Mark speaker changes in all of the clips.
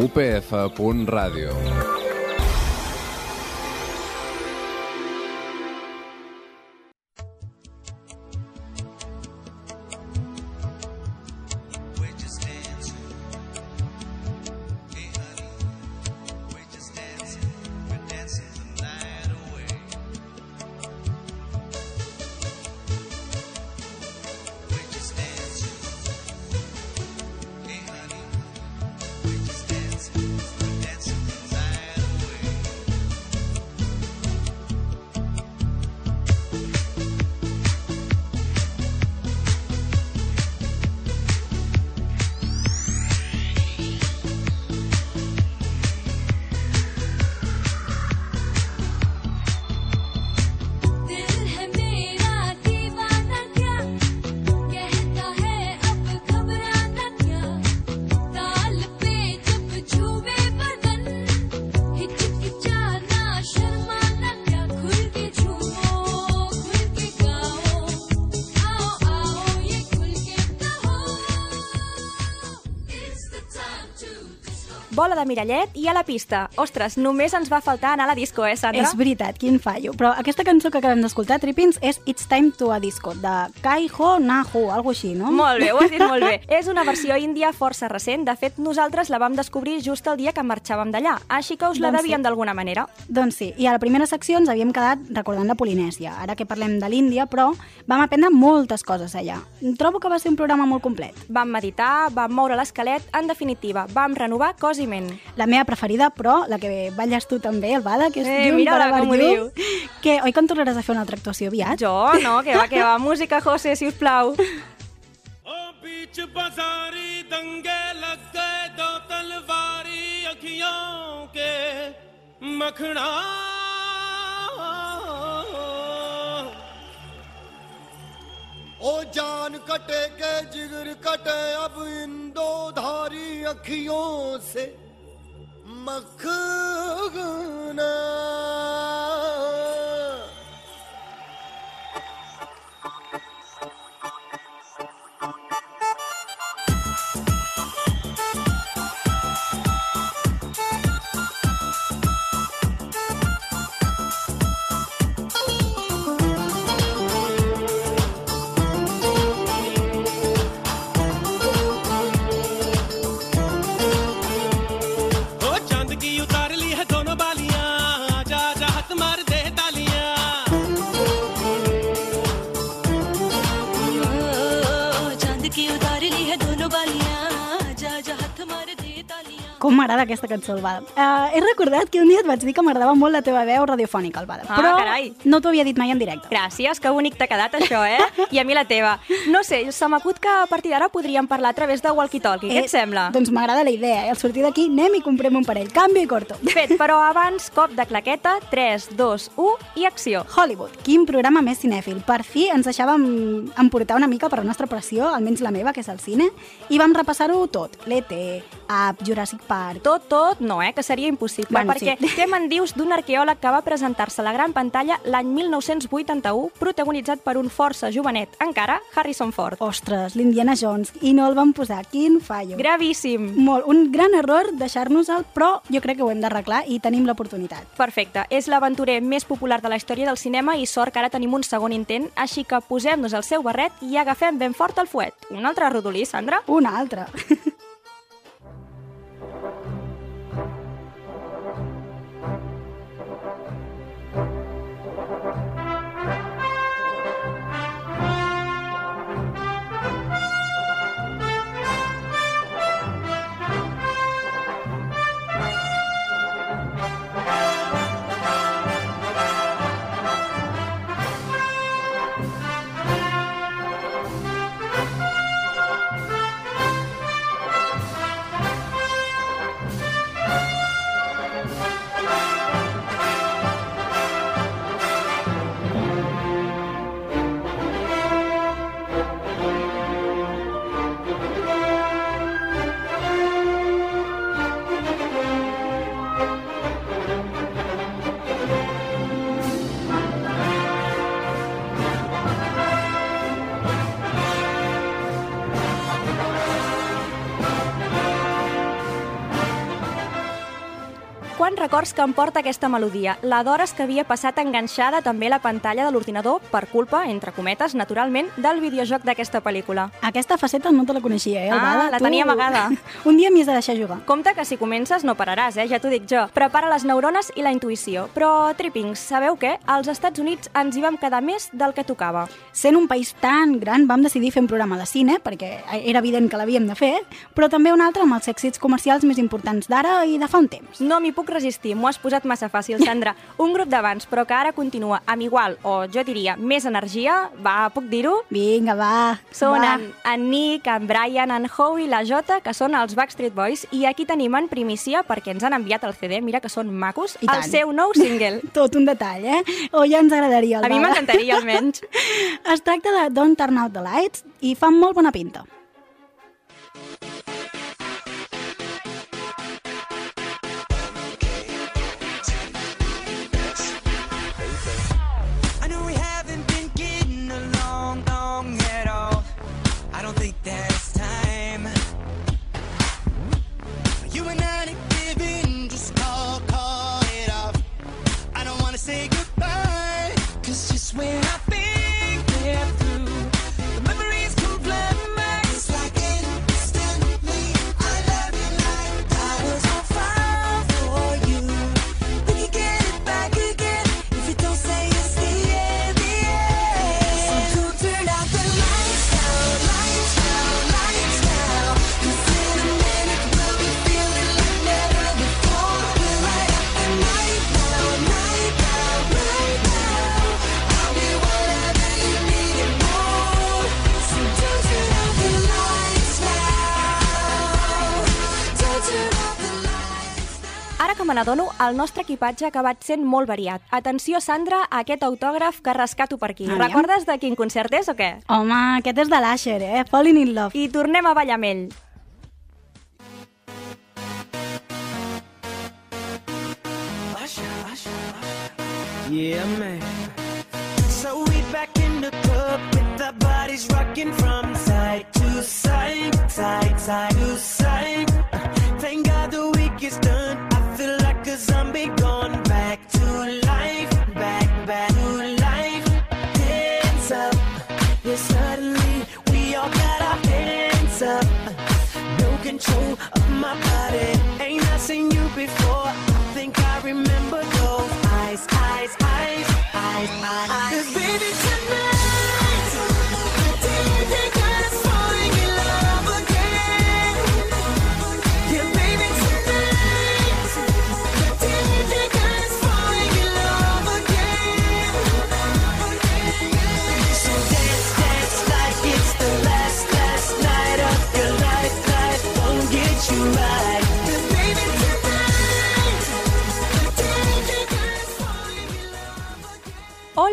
Speaker 1: upf.radio.
Speaker 2: de mirallet i a la pista. Ostres, només ens va faltar anar a la disco, eh, Sandra?
Speaker 3: És veritat, quin fallo. Però aquesta cançó que acabem d'escoltar, Trippins, és It's Time to a Disco, de Kai Ho Nahu, algo així, no?
Speaker 2: Molt bé, ho has dit molt bé. És una versió índia força recent. De fet, nosaltres la vam descobrir just el dia que marxàvem d'allà. Així que us la
Speaker 3: Doncs sí.
Speaker 2: devíem d'alguna manera.
Speaker 3: Doncs sí, i a la primera secció ens havíem quedat recordant la Polinèsia, ara que parlem de l'Índia, però vam aprendre moltes coses allà. Trobo que va ser un programa molt complet.
Speaker 2: Vam meditar, vam moure l'esquelet, en definitiva, vam renovar cos i ment.
Speaker 3: La meva preferida, però, la que balles tu també, el Bada, que és
Speaker 2: Eh,
Speaker 3: Llum
Speaker 2: mira-la
Speaker 3: para
Speaker 2: com ho
Speaker 3: Barllu,
Speaker 2: diu.
Speaker 3: que oi que en tornaràs a fer una altra actuació aviat?
Speaker 2: Jo, no, que va, que va. Música, José, si us plau.
Speaker 4: ओ बीच बाजारी दंगे लग गए दो तलवारी अखियों के मखना
Speaker 5: ओ जान कटे के जिगर कटे अब इन दो धारी अखियों से
Speaker 6: மக்குகுனா
Speaker 3: Com m'agrada aquesta cançó, el Bada. Uh, he recordat que un dia et vaig dir que m'agradava molt la teva veu radiofònica, el Bada.
Speaker 2: Ah,
Speaker 3: però
Speaker 2: carai.
Speaker 3: no t'ho havia dit mai en directe.
Speaker 2: Gràcies, que bonic t'ha quedat això, eh? I a mi la teva. No sé, se m'acut que a partir d'ara podríem parlar a través de walkie-talkie. Què et sembla?
Speaker 3: Doncs m'agrada la idea, eh? Al sortir d'aquí anem i comprem un parell. Canvi i corto.
Speaker 2: Fet, però abans, cop de claqueta, 3, 2, 1 i acció.
Speaker 3: Hollywood, quin programa més cinèfil. Per fi ens deixàvem emportar una mica per la nostra pressió, almenys la meva, que és el cine, i vam repassar-ho tot. L'ET, Up, Jurassic Park...
Speaker 2: Tot, tot, no, eh? Que seria impossible,
Speaker 3: Bueno,
Speaker 2: perquè
Speaker 3: sí.
Speaker 2: què me'n dius d'un arqueòleg que va presentar-se a la gran pantalla l'any 1981, protagonitzat per un força jovenet, encara, Harrison Ford.
Speaker 3: Ostres, l'Indiana Jones, i no el van posar. Quin fallo.
Speaker 2: Gravíssim.
Speaker 3: Molt, un gran error deixar-nos-el, però jo crec que ho hem d'arreglar i tenim l'oportunitat.
Speaker 2: Perfecte. És l'aventurer més popular de la història del cinema i sort que ara tenim un segon intent, així que posem-nos el seu barret i agafem ben fort el fuet. Un altre rodolí, Sandra?
Speaker 3: Un altre.
Speaker 2: records que em porta aquesta melodia, la d'hores que havia passat enganxada també a la pantalla de l'ordinador per culpa, entre cometes, naturalment, del videojoc d'aquesta pel·lícula.
Speaker 3: Aquesta faceta no te la coneixia, eh,
Speaker 2: Ah,
Speaker 3: Albada?
Speaker 2: la
Speaker 3: Tu-
Speaker 2: tenia amagada.
Speaker 3: Un dia m'hi has de deixar jugar.
Speaker 2: Compte que si comences no pararàs, eh? ja t'ho dic jo. Prepara les neurones i la intuïció. Però, Trippings, sabeu què? Als Estats Units ens hi vam quedar més del que tocava.
Speaker 3: Sent un país tan gran, vam decidir fer un programa de cine, perquè era evident que l'havíem de fer, però també un altre amb els èxits comercials més importants d'ara i de fa un temps.
Speaker 2: No m'hi puc resistir, m'ho has posat massa fàcil, Sandra. Un grup d'abans, però que ara continua amb igual, o jo diria, més energia, va, puc dir-ho?
Speaker 3: Vinga, va.
Speaker 2: Són
Speaker 3: va.
Speaker 2: en, en Nick, en Brian, en Howe i la Jota, que són els Backstreet Boys, i aquí tenim en primícia, perquè ens han enviat el CD, mira que són macos,
Speaker 3: I
Speaker 2: el
Speaker 3: tant.
Speaker 2: seu nou single.
Speaker 3: Tot un detall, eh? O ja ens agradaria,
Speaker 2: A mi m'encantaria, almenys.
Speaker 3: Es tracta de Don't Turn Out the Lights i fa molt bona pinta.
Speaker 2: N'adono, el nostre equipatge ha acabat sent molt variat. Atenció, Sandra, a aquest autògraf que rescato per aquí.
Speaker 3: Aviam.
Speaker 2: Recordes de quin concert és o què?
Speaker 3: Home, aquest és de l'Asher, eh? Falling in Love.
Speaker 2: I tornem a ballar amb ell.
Speaker 7: Yeah, man. So we back in the club with our bodies rocking from side to side, side, side to side. Thank God the week is done. Up. No control of my body.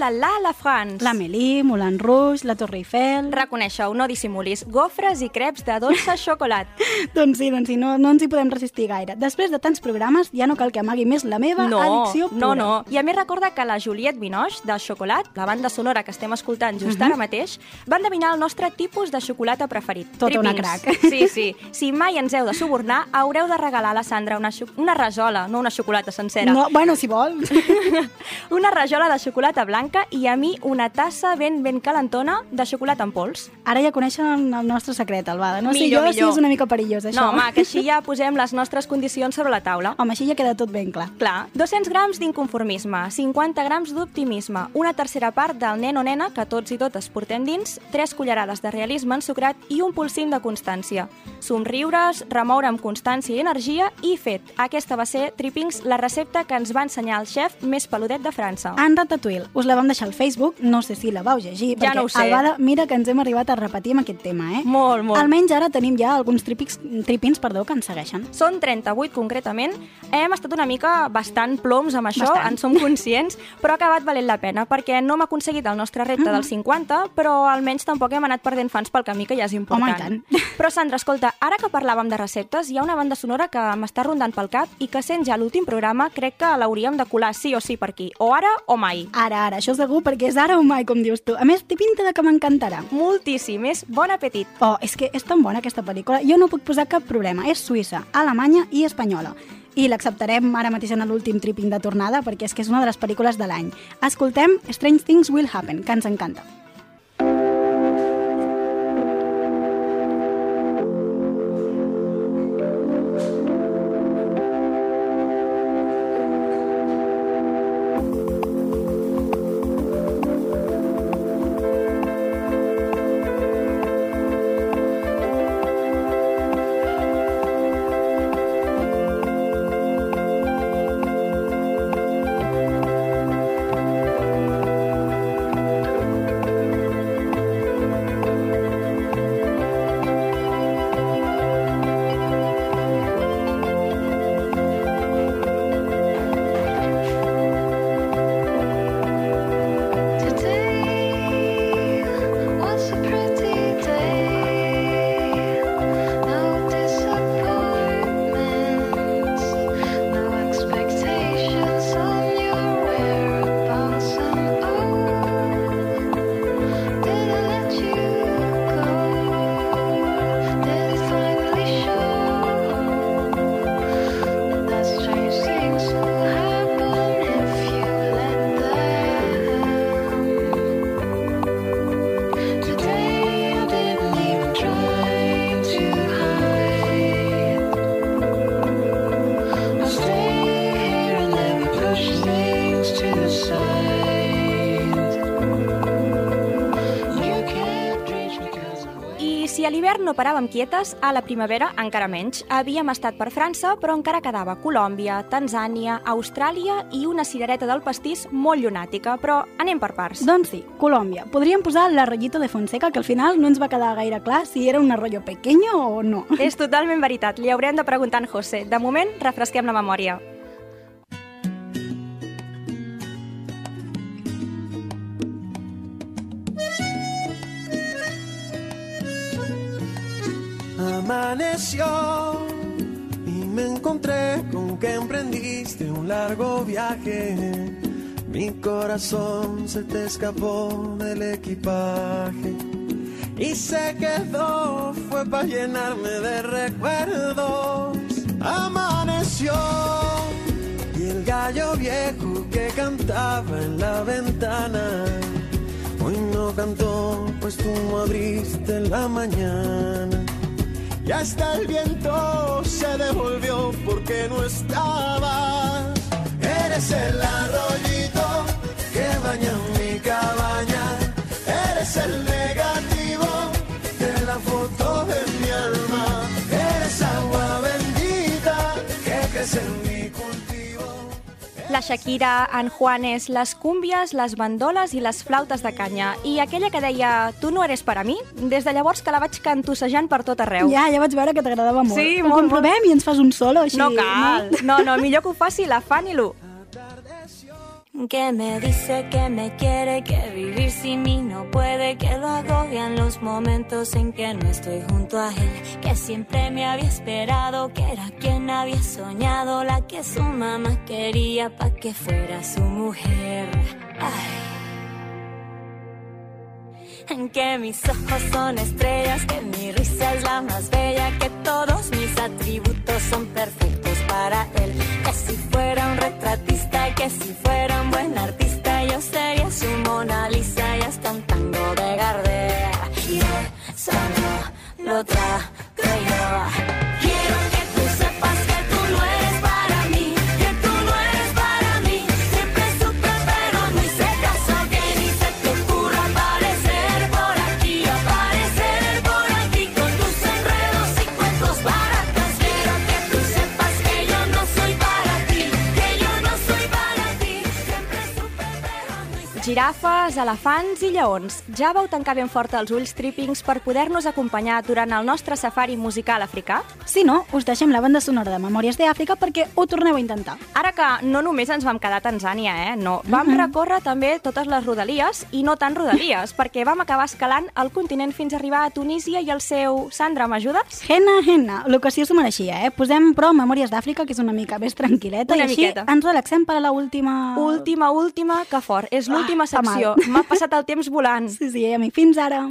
Speaker 2: La la, la France!
Speaker 3: L'Amélie, Moulin Rouge, la Torre Eiffel...
Speaker 2: Reconeixeu, no dissimulis, gofres i creps de dolça xocolat.
Speaker 3: doncs sí, doncs sí, no, no ens hi podem resistir gaire. Després de tants programes, ja no cal que amagui més la meva
Speaker 2: No,
Speaker 3: addicció pura.
Speaker 2: no, no. I a més recorda que la Juliette Binoche, de Xocolat, la banda sonora que estem escoltant just
Speaker 3: Mhm.
Speaker 2: ara mateix, va endevinar el nostre tipus de xocolata preferit.
Speaker 3: Tota una
Speaker 2: Trippings.
Speaker 3: crac.
Speaker 2: Sí, sí. Si mai ens heu de subornar, haureu de regalar a la Sandra una, una rajola, no una xocolata sencera.
Speaker 3: No, bueno, si vol.
Speaker 2: Una rajola de xocolata blanca i a mi una tassa ben ben calentona de xocolata en pols.
Speaker 3: Ara ja coneixen el nostre secret, Albada. No sé
Speaker 2: Millor,
Speaker 3: jo si
Speaker 2: millor.
Speaker 3: és una mica perillós, això.
Speaker 2: No, home, que així ja posem les nostres condicions sobre la taula.
Speaker 3: Home, així ja queda tot ben clar.
Speaker 2: Clar, 200 grams d'inconformisme, 50 grams d'optimisme, una tercera part del nen o nena que tots i totes portem dins, tres cullerades de realisme ensucrat i un polsim de constància. Somriures, remoure amb constància i energia i fet. Aquesta va ser, Trippings, la recepta que ens va ensenyar el xef més peludet de França.
Speaker 3: En Ratatouille, us la vam deixar al Facebook, no sé si la vau llegir,
Speaker 2: Ja
Speaker 3: perquè
Speaker 2: no ho sé.
Speaker 3: Albada, mira que ens hem arribat a repetir amb aquest tema, eh?
Speaker 2: Molt, molt.
Speaker 3: Almenys ara tenim ja alguns trípics, tripins perdó, que ens segueixen.
Speaker 2: Són 38 concretament. Hem estat una mica bastant ploms amb això,
Speaker 3: Bastant.
Speaker 2: en som conscients, però ha acabat valent la pena, perquè no hem aconseguit el nostre repte
Speaker 3: Mm-hmm.
Speaker 2: dels 50, però almenys tampoc hem anat perdent fans pel camí, que ja és important.
Speaker 3: Home.
Speaker 2: Però, Sandra, escolta, ara que parlàvem de receptes, hi ha una banda sonora que m'està rondant pel cap i que sent ja l'últim programa crec que l'hauríem de colar sí o sí per aquí, o ara o mai.
Speaker 3: Ara, ara, això segur, perquè és ara o mai, com dius tu. A més, té pinta de que m'encantarà.
Speaker 2: Moltíssim, és bon apetit.
Speaker 3: Oh, és que és tan bona aquesta pel·lícula. Jo no puc posar cap problema. És suïssa, alemanya i espanyola. i l'acceptarem ara mateix en l'últim tripping de tornada perquè és que és una de les pel·lícules de l'any. Escoltem Strange Things Will Happen, que ens encanta.
Speaker 8: No
Speaker 2: paràvem quietes, a la primavera encara menys. Havíem estat per França, però encara quedava Colòmbia, Tanzània, Austràlia i una cirereta del pastís molt llunàtica, però anem per parts.
Speaker 3: Doncs sí, Colòmbia. Podríem posar l'arrollito de Fonseca, que al final no ens va quedar gaire clar si era un arroyo pequeño o no.
Speaker 2: És totalment veritat, li haurem de preguntar en José. De moment, refresquem la memòria.
Speaker 9: Amaneció y me encontré con que emprendiste un largo viaje. Mi corazón se te escapó del equipaje y se quedó, fue para llenarme de recuerdos. Amaneció y el gallo viejo que cantaba en la ventana. Hoy no cantó, pues tú no abriste la mañana. Y hasta el viento se devolvió porque no estaba. Eres el arroyito La
Speaker 2: Shakira, en Juanes, les cúmbies, les bandoles i les flautes de canya. I aquella que deia, tu no eres per a mi, des de llavors que la vaig cantussejant per tot arreu.
Speaker 3: Ja, ja vaig veure que t'agradava molt.
Speaker 2: Sí,
Speaker 3: Ho
Speaker 2: molt,
Speaker 3: comprovem i ens fas un solo així.
Speaker 2: No cal. No, no, millor que ho faci la Fanny Lu.
Speaker 8: Que me dice que me quiere, que vivir sin mí no puede, que lo agobian los momentos en que no estoy junto a él, que siempre me había esperado, que era quien había soñado, la que su mamá quería pa' que fuera su mujer. Ay. Que mis ojos son estrellas, que mi risa es la más bella, que todos mis atributos son perfectos para él. Que si fuera un retratista, que si fuera un buen artista,
Speaker 2: Girafes, elefants i lleons. Ja vau tancar ben fort els ulls trippings per poder-nos acompanyar durant el nostre safari musical africà?
Speaker 3: Si no, us deixem la banda sonora de Memòries d'Àfrica perquè ho torneu a intentar.
Speaker 2: Ara que no només ens vam quedar a Tanzània, eh? No, vam recórrer també totes les rodalies i no tan rodalies, perquè vam acabar escalant el continent fins a arribar a Tunísia i el seu... Sandra, m'ajudes?
Speaker 3: Henna, henna, l'ocasió s'ho mereixia, eh? Posem, però, Memòries d'Àfrica, que és una mica més tranquil·leta,
Speaker 2: Una
Speaker 3: i així
Speaker 2: miqueta.
Speaker 3: ens relaxem per a l'última...
Speaker 2: Última, última, que fort. És l'última
Speaker 3: Mal.
Speaker 2: secció. M'ha passat el temps volant.
Speaker 3: Sí, sí, a mi. Fins ara.